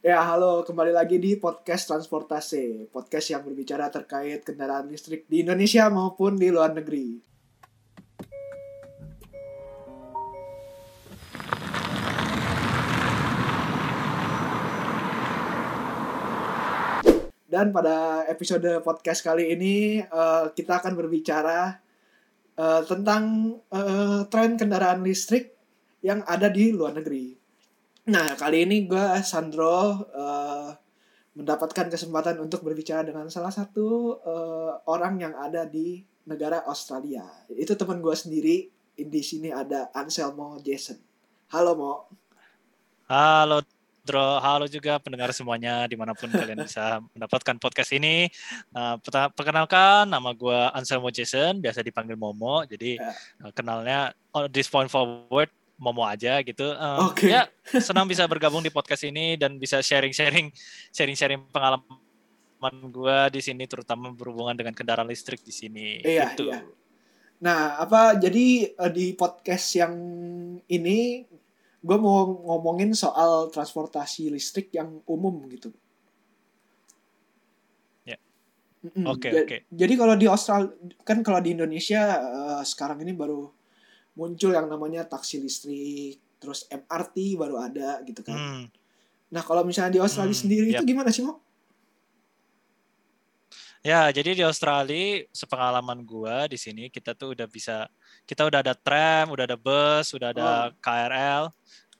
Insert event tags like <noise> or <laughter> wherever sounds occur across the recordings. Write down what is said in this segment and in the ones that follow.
Ya, halo, kembali lagi di podcast transportasi. Podcast yang berbicara terkait kendaraan listrik di Indonesia maupun di luar negeri. Dan pada episode podcast kali ini eh, kita akan berbicara eh, tentang eh, tren kendaraan listrik yang ada di luar negeri. Nah, kali ini gue, Sandro, eh, mendapatkan kesempatan untuk berbicara dengan salah satu eh, orang yang ada di negara Australia. Itu teman gue sendiri. Di sini ada Anselmo Jason. Halo, Mo. Halo Dro, halo juga pendengar semuanya di mana pun kalian bisa mendapatkan podcast ini. Perta- perkenalkan nama gue Anselmo Jason, biasa dipanggil Momo. Jadi eh, kenalnya on this point forward Momo aja gitu. Eh, Oke. Ya senang bisa bergabung di podcast ini dan bisa sharing-sharing sharing-sharing pengalaman gue di sini, terutama berhubungan dengan kendaraan listrik di sini. Iya, gitu. iya. Nah, apa jadi eh, di podcast yang ini gue mau ngomongin soal transportasi listrik yang umum gitu. Ya. Oke, Ja- oke. Jadi kalau di Australia kan kalau di Indonesia eh, sekarang ini baru muncul yang namanya taksi listrik, terus MRT baru ada gitu kan. Hmm. Nah, kalau misalnya di Australia Hmm, sendiri itu yap. gimana sih, Mo? Ya, jadi di Australia sepengalaman gua di sini kita tuh udah bisa kita udah ada tram, udah ada bus, udah ada KRL,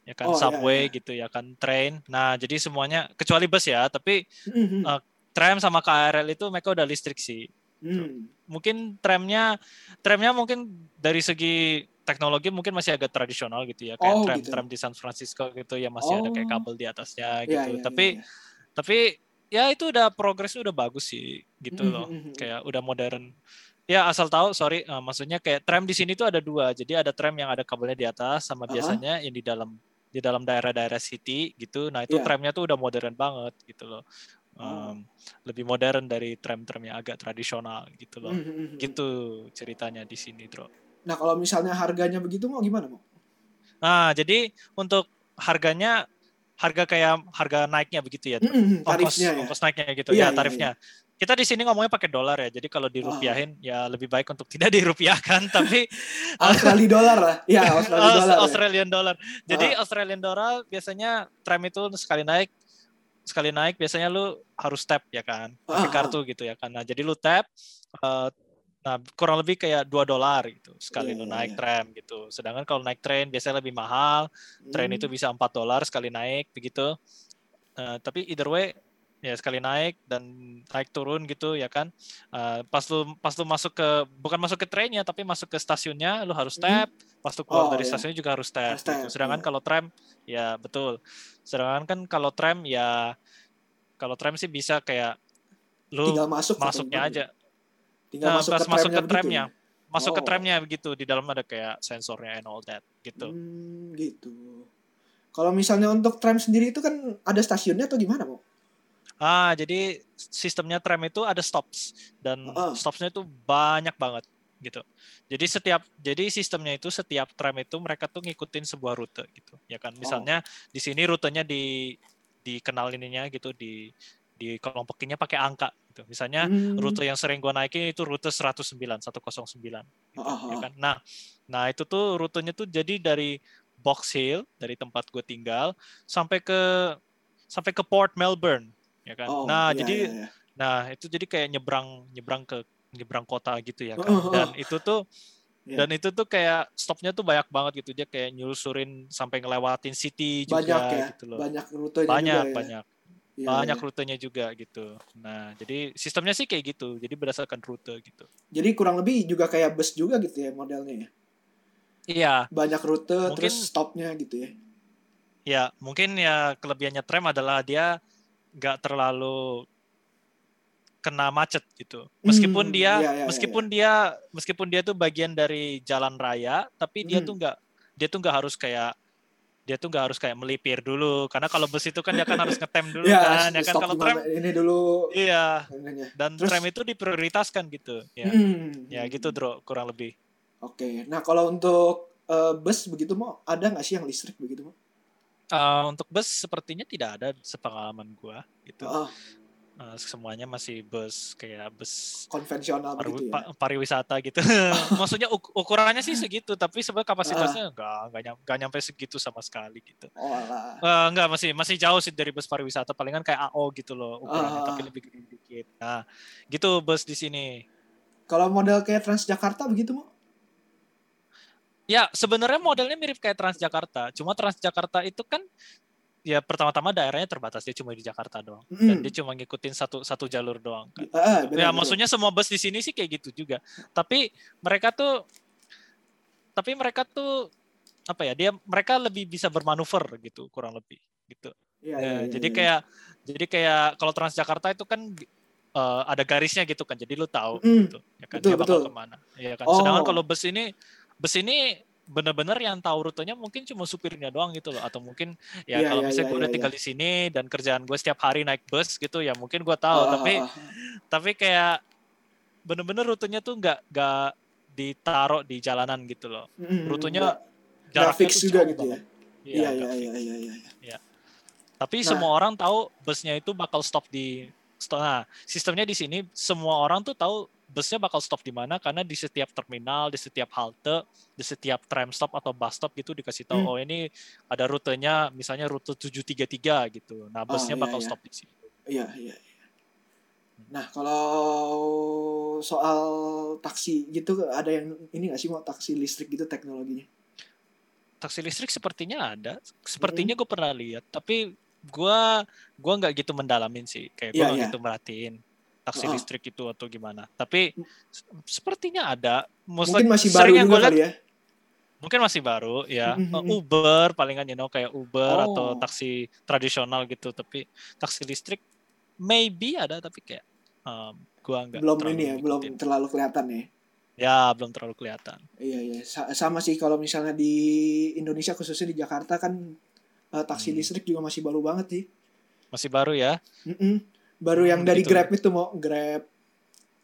ya kan Oh, iya, subway iya. gitu ya kan train. Nah, jadi semuanya kecuali bus ya, tapi Mhm. Eh, tram sama KRL itu mereka udah listrik sih. Hmm. Mungkin tramnya tramnya mungkin dari segi teknologi mungkin masih agak tradisional gitu ya, kayak Oh, tram gitu. tram di San Francisco gitu ya masih ada kayak Oh. kabel di atasnya Iya, gitu. iya, tapi iya, iya. tapi ya itu udah progres udah bagus sih gitu Mhm, loh mhm. kayak udah modern ya asal tahu sorry eh, maksudnya kayak tram di sini tuh ada dua jadi ada tram yang ada kabelnya di atas sama Aha. biasanya yang di dalam di dalam daerah-daerah city gitu nah itu Iya. tramnya tuh udah modern banget gitu loh Oh. Em, lebih modern dari tram-tram yang agak tradisional gitu loh Mhm, mhm, mhm. gitu ceritanya di sini bro Nah, kalau misalnya harganya begitu mau gimana, Mo? nah jadi untuk harganya harga kayak harga naiknya begitu ya Mhm, ongkos tarifnya ya. ongkos naiknya gitu Iya, ya iya, tarifnya. Kita di sini ngomongnya pakai dolar ya. Jadi kalau Ah. dirupiahin ya lebih baik untuk <laughs> tidak dirupiahkan tapi <laughs> Australia dolar lah. Ya, Australia Aus- dolar. ya. Australian dollar. Jadi Ah. Australian dollar biasanya tram itu sekali naik sekali naik biasanya lu harus tap ya kan pakai Ah, ah. kartu gitu ya kan. Nah, jadi lu tap eh, nah kurang lebih kayak 2 dolar gitu sekali Iya, lu iya, naik iya. tram gitu. Sedangkan kalau naik train biasanya lebih mahal train Hmm. itu bisa 4 dolar sekali naik begitu. Eh, tapi either way ya sekali naik dan naik turun gitu ya kan. Eh, pas lu pas lu masuk ke bukan masuk ke trainnya tapi masuk ke stasiunnya lu harus Hmm. tap. Pas lu keluar Oh, dari iya. stasiunnya juga harus tap. Harus tap, gitu. Sedangkan iya. kalau tram ya betul. Sedangkan kan kalau tram ya kalau tram sih bisa kayak lu tinggal masuk masuknya aja. Tinggal Nah, masuk pas ke masuk tramnya ke begitu tramnya. ya? Masuk ke Oh. tramnya begitu di dalam ada kayak sensornya and all that gitu. Hmm, gitu. Kalau misalnya untuk tram sendiri itu kan ada stasiunnya atau gimana, Mo? Ah, jadi sistemnya tram itu ada stops dan Heeh. stopsnya itu banyak banget gitu. Jadi setiap jadi sistemnya itu setiap tram itu mereka tuh ngikutin sebuah rute gitu. Ya kan. Misalnya di sini rutenya di dikenal ininya gitu di di kelompokinnya pakai angka gitu. Misalnya Hmm. rute yang sering gua naikin itu rute 109, 109 gitu, ah, ya kan. Nah, nah itu tuh rutenya tuh jadi dari Box Hill dari tempat gue tinggal sampai ke sampai ke Port Melbourne ya kan. Oh, nah, iya, jadi iya, iya. nah itu jadi kayak nyebrang nyebrang ke nyebrang kota gitu ya kan. Oh, oh, Dan oh. itu tuh Iya. dan itu tuh kayak stopnya tuh banyak banget gitu dia kayak nyusurin sampai ngelewatin city juga banyak ya, gitu loh. banyak rutenya Banyak, juga ya. banyak Iya, banyak iya. rutenya juga gitu. Nah, jadi sistemnya sih kayak gitu. Jadi berdasarkan rute gitu. Jadi kurang lebih juga kayak bus juga gitu ya modelnya ya. Iya, Banyak rute Mungkin- terus stopnya gitu ya. ya mungkin ya kelebihannya tram adalah dia nggak terlalu kena macet gitu. Meskipun Hmm, dia, iya, iya, meskipun dia, meskipun dia tuh bagian dari jalan raya, tapi dia Hmm. tuh nggak, dia tuh nggak harus kayak dia tuh nggak harus kayak melipir dulu karena kalau bus itu kan dia kan harus ngetem dulu Ya, kan ya kan kalau tram ini dulu iya ininya. dan Terus- tram itu diprioritaskan gitu ya Hmm. ya gitu Dro kurang lebih Oke. Nah, kalau untuk eh, bus begitu mau ada nggak sih yang listrik begitu mau? Uh, untuk bus sepertinya tidak ada sepengalaman gua gitu. Oh, Uh, semuanya masih bus kayak bus konvensional pari- begitu ya. pa- pariwisata gitu. <laughs> Maksudnya uk- ukurannya sih segitu, tapi sebenarnya kapasitasnya enggak, enggak, nyam- enggak nyampe segitu sama sekali gitu. Oh alah. Eh, enggak masih masih jauh sih dari bus pariwisata, palingan kayak AO gitu loh ukurannya, Ah. tapi lebih gede dikit. Nah, gitu bus di sini. Kalau model kayak Transjakarta begitu mau? Ya, sebenarnya modelnya mirip kayak Transjakarta. Cuma Transjakarta itu kan ya pertama-tama daerahnya terbatas dia cuma di Jakarta doang. Dan Mm. dia cuma ngikutin satu satu jalur doang kan. Ah, benar, ya benar. maksudnya semua bus di sini sih kayak gitu juga. Tapi mereka tuh tapi mereka tuh apa ya? Dia mereka lebih bisa bermanuver gitu kurang lebih gitu. Iya, Ya, iya, iya, jadi iya. kayak jadi kayak kalau Transjakarta itu kan eh, ada garisnya gitu kan. Jadi lu tahu Mm. gitu ya kan Betul, dia bakal betul. ke mana. Ya kan. Oh. Sedangkan kalau bus ini bus ini bener-bener yang tahu rutenya mungkin cuma supirnya doang gitu loh atau mungkin ya Iya, kalau iya, misalnya iya, gue udah iya, tinggal di sini dan kerjaan gue setiap hari naik bus gitu ya mungkin gue tahu Ah, tapi ah, ah. tapi kayak bener-bener rutenya tuh nggak nggak ditaruh di jalanan gitu loh Mm, rutenya jaraknya fix juga gitu ya. banget. Iya, Iya, iya, iya, iya, tapi Nah. semua orang tahu busnya itu bakal stop di nah sistemnya di sini semua orang tuh tahu busnya bakal stop di mana karena di setiap terminal di setiap halte di setiap tram stop atau bus stop gitu dikasih tahu Hmm. oh ini ada rutenya misalnya rute 733 gitu nah busnya iya, bakal iya. stop di sini Iya, iya, iya. Nah, kalau soal taksi gitu ada yang ini nggak sih mau taksi listrik gitu teknologinya? taksi listrik sepertinya ada. Sepertinya gue pernah lihat, tapi gue gua nggak gitu mendalamin sih. Kayak gue nggak iya. gitu merhatiin taksi Oh. listrik itu atau gimana. Tapi se- sepertinya ada. Most Mungkin like- masih baru yang lihat, kali ya. Mungkin masih baru ya. Mhm, Uh, mhm. Uber palingan you know kayak Uber Oh. atau taksi tradisional gitu. Tapi taksi listrik maybe ada tapi kayak um, gua nggak Belum ini ya, belum terlalu kelihatan ya. Ya belum terlalu kelihatan. Iya, iya. Sa- sama sih kalau misalnya di Indonesia khususnya di Jakarta kan eh, taksi Hmm. listrik juga masih baru banget sih. Masih baru ya. Mm-mm. Baru yang dari gitu. Grab itu mau Grab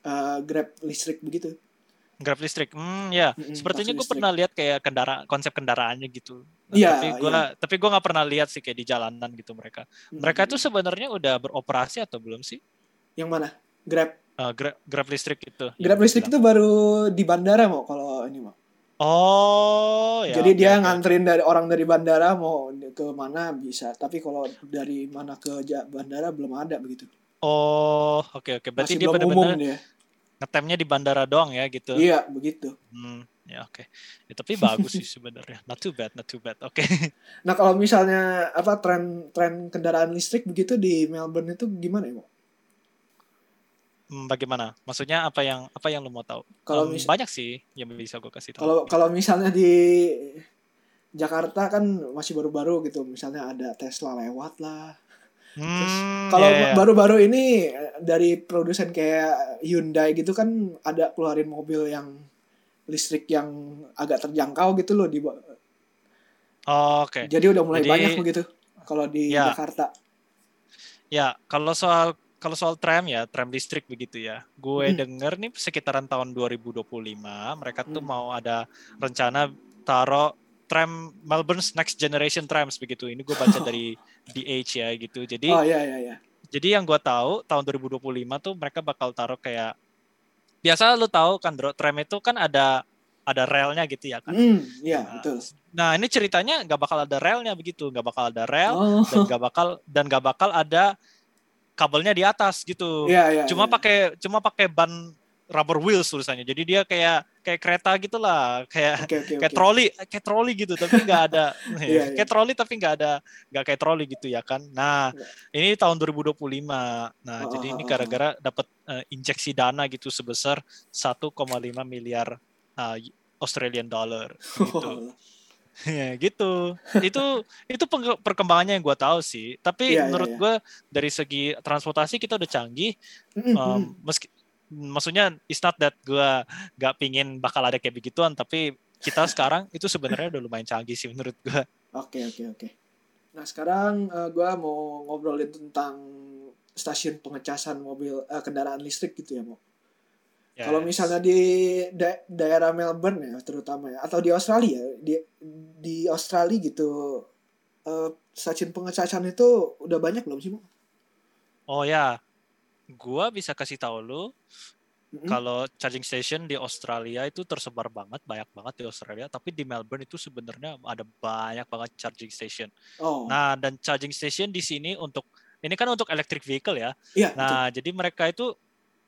eh, Grab listrik begitu. Grab listrik, hmm ya. Mm-mm, Sepertinya gue pernah lihat kayak kendaraan konsep kendaraannya gitu. Nah, Iya, tapi gue tapi gue nggak pernah lihat sih kayak di jalanan gitu mereka. Mereka Mm-mm. tuh sebenarnya udah beroperasi atau belum sih? yang mana? Grab. Uh, Grab, Grab listrik itu. Grab lu listrik itu baru di bandara mau kalau ini mau. Oh, ya. Jadi oke, dia oke. nganterin dari orang dari bandara mau ke mana bisa. Tapi kalau dari mana ke bandara belum ada begitu. Oh, oke oke. Berarti Masih dia benar-benar ngetemnya di bandara doang ya gitu. Iya begitu. Hmm, ya oke. Ya, tapi bagus sih sebenarnya. Not too bad, not too bad. Oke. <laughs> Nah kalau misalnya apa tren tren kendaraan listrik begitu di Melbourne itu gimana ya? Bagaimana? Maksudnya apa yang apa yang lu mau tahu? Kalau Um, mis- banyak sih yang bisa gue kasih tahu. Kalau kalau misalnya di Jakarta kan masih baru-baru gitu. Misalnya ada Tesla lewat lah. Hmm, Kalau ya, ya. baru-baru ini eh, dari produsen kayak Hyundai gitu kan ada keluarin mobil yang listrik yang agak terjangkau gitu loh di Oh, Oke. Jadi udah mulai Jadi- banyak begitu kalau di Ya. Jakarta. Ya, kalau soal kalau soal tram ya, tram listrik begitu ya. Gue Hmm. denger nih sekitaran tahun 2025 mereka tuh Hmm. mau ada rencana taruh tram Melbourne's Next Generation Trams begitu. Ini gue baca <laughs> dari DH ya gitu. Jadi Oh iya iya iya. jadi yang gue tahu tahun 2025 tuh mereka bakal taruh kayak biasa lu tahu kan bro, tram itu kan ada ada relnya gitu ya kan. Hmm, iya Nah, betul. Nah ini ceritanya nggak bakal ada relnya begitu, nggak bakal ada rel Oh. dan nggak bakal dan nggak bakal ada kabelnya di atas gitu. Iya iya. cuma iya. pakai cuma pakai ban rubber wheels tulisannya. Jadi dia kayak kayak kereta gitulah, kayak Oke oke kayak oke. troli, kayak troli gitu tapi nggak ada <laughs> Iya, iya. kayak troli tapi nggak ada nggak kayak troli gitu ya kan. Nah, Iya. ini tahun 2025. Nah, Oh, jadi oh, ini oh, gara-gara dapat eh, injeksi dana gitu sebesar 1,5 miliar uh, Australian dollar gitu. <laughs> ya gitu itu itu perkembangannya yang gue tahu sih tapi Iya, iya, menurut iya. gue dari segi transportasi kita udah canggih Mm, um, meski maksudnya it's not that gue gak pingin bakal ada kayak begituan tapi kita <laughs> sekarang itu sebenarnya udah lumayan canggih sih menurut gue Oke oke oke. Nah sekarang eh, gua mau ngobrolin tentang stasiun pengecasan mobil eh, kendaraan listrik gitu ya mau. Kalau misalnya di da- daerah Melbourne ya terutama ya atau di Australia di di Australia gitu uh, stasiun pengecasan itu udah banyak belum sih, Mo? Oh ya, gua bisa kasih tahu lu kalau charging station di Australia itu tersebar banget, banyak banget di Australia. Tapi di Melbourne itu sebenarnya ada banyak banget charging station. Oh, Nah, dan charging station di sini untuk ini kan untuk electric vehicle ya. betul. Nah, jadi mereka itu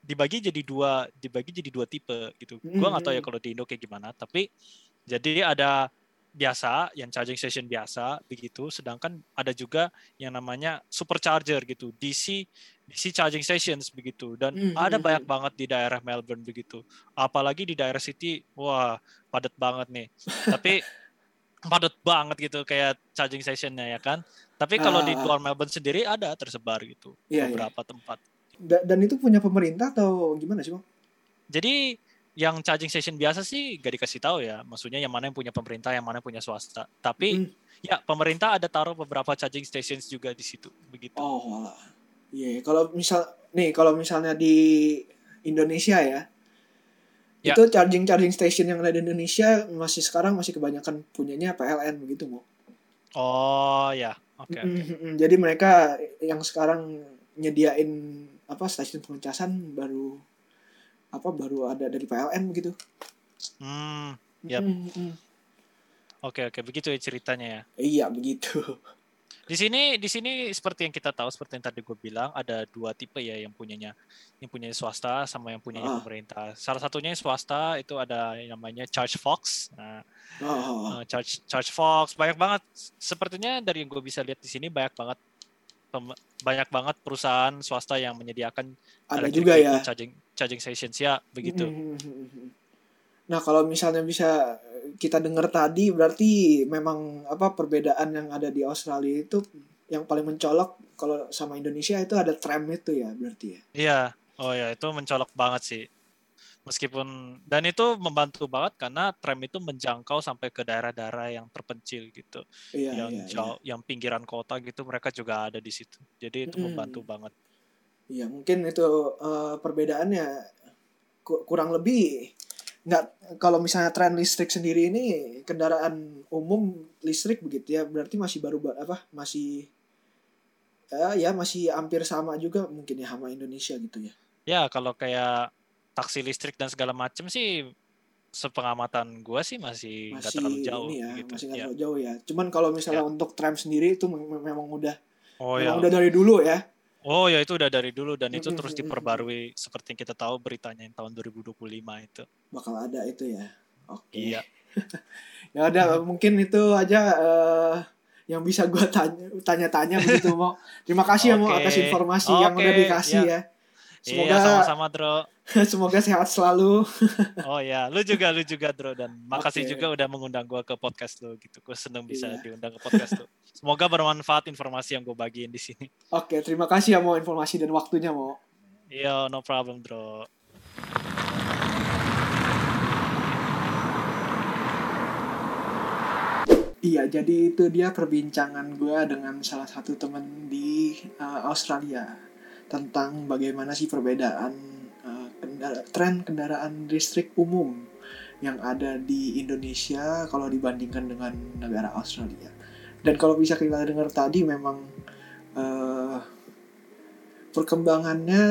dibagi jadi dua, dibagi jadi dua tipe gitu. Gua nggak tahu ya kalau di Indo kayak gimana, tapi jadi ada biasa yang charging station biasa begitu, sedangkan ada juga yang namanya supercharger gitu, DC DC charging stations begitu dan Mhm, ada mhm. banyak banget di daerah Melbourne begitu. Apalagi di daerah city, wah, padat banget nih. Tapi <laughs> padat banget gitu kayak charging stationnya ya kan. Tapi kalau di Ah. luar Melbourne sendiri ada tersebar gitu Iya, iya. beberapa tempat. Da- dan itu punya pemerintah atau gimana sih, Mo? Jadi yang charging station biasa sih gak dikasih tahu ya. Maksudnya yang mana yang punya pemerintah, yang mana yang punya swasta. Tapi Mm. ya pemerintah ada taruh beberapa charging stations juga di situ begitu. Oh. Iya, kalau misal nih kalau misalnya di Indonesia ya, Ya. itu charging charging station yang ada di Indonesia masih sekarang masih kebanyakan punyanya PLN begitu, Mo. Oh ya, oke. oke. Mm-mm. Jadi mereka yang sekarang nyediain apa stasiun pengecasan baru apa baru ada dari PLN begitu. Hmm, Yap. Mm-mm. oke oke begitu ya ceritanya ya. Iya begitu. <laughs> Di sini di sini seperti yang kita tahu seperti yang tadi gue bilang ada dua tipe ya yang punyanya yang punya swasta sama yang punyanya Ah. pemerintah. Salah satunya yang swasta itu ada yang namanya Charge Fox. Nah, Oh, Uh, Charge Charge Fox banyak banget sepertinya dari yang gue bisa lihat di sini banyak banget pem- banyak banget perusahaan swasta yang menyediakan ada juga ya. charging charging stations ya begitu Mm-mm. Nah kalau misalnya bisa kita dengar tadi berarti memang apa perbedaan yang ada di Australia itu yang paling mencolok kalau sama Indonesia itu ada tram itu ya berarti ya. iya oh ya itu mencolok banget sih meskipun dan itu membantu banget karena tram itu menjangkau sampai ke daerah-daerah yang terpencil gitu Iya yang iya. iya. jauh yang pinggiran kota gitu mereka juga ada di situ jadi itu Mm-mm. membantu banget Iya mungkin itu eh, perbedaannya ku- kurang lebih nggak kalau misalnya tren listrik sendiri ini kendaraan umum listrik begitu ya berarti masih baru ba- apa masih ya, ya masih hampir sama juga mungkin ya sama Indonesia gitu ya. ya kalau kayak taksi listrik dan segala macam sih sepengamatan gua sih masih nggak terlalu jauh ini ya gitu masih nggak ya. terlalu jauh ya. Cuman kalau misalnya untuk tram sendiri itu mem- memang udah Oh ya, memang udah dari dulu ya. Oh ya itu udah dari dulu dan itu Mm-mm, terus mm-mm. diperbarui seperti yang kita tahu beritanya yang tahun 2025 itu. bakal ada itu ya. Oke. Iya. <laughs> Ya udah mungkin itu aja eh, yang bisa gua tanya tanya-tanya begitu mau. Terima kasih ya mau atas informasi yang Oke, udah dikasih iya. ya. Iya, Semoga sama-sama Dro. <laughs> semoga sehat selalu. <laughs> Oh ya, lu juga lu juga Dro dan makasih Oke. juga udah mengundang gua ke podcast lu gitu. Gue seneng bisa Iya. diundang ke podcast lu. Semoga bermanfaat informasi yang gue bagiin di sini. Oke, terima kasih ya mau informasi dan waktunya mau. Iya, no problem Dro. Iya, jadi itu dia perbincangan gue dengan salah satu temen di uh, Australia tentang bagaimana sih perbedaan uh, kendara- tren kendaraan listrik umum yang ada di Indonesia kalau dibandingkan dengan negara Australia. Dan kalau bisa kita dengar tadi memang uh, perkembangannya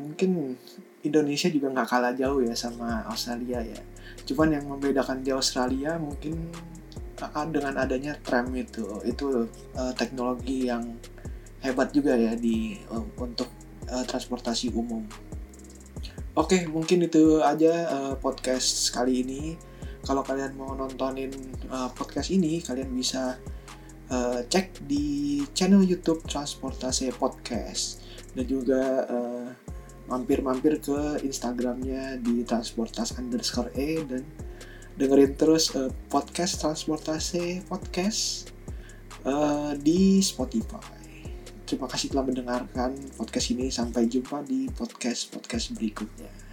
mungkin Indonesia juga nggak kalah jauh ya sama Australia ya. Cuman yang membedakan di Australia mungkin uh, dengan adanya tram itu itu uh, teknologi yang hebat juga ya di uh, untuk uh, transportasi umum. Oke, mungkin itu aja uh, podcast kali ini. Kalau kalian mau nontonin uh, podcast ini, kalian bisa uh, cek di channel YouTube Transportasi Podcast dan juga uh, mampir-mampir ke Instagramnya di transportas underscore e dan dengerin terus uh, podcast transportasi podcast uh, di Spotify. Terima kasih telah mendengarkan podcast ini. Sampai jumpa di podcast podcast berikutnya.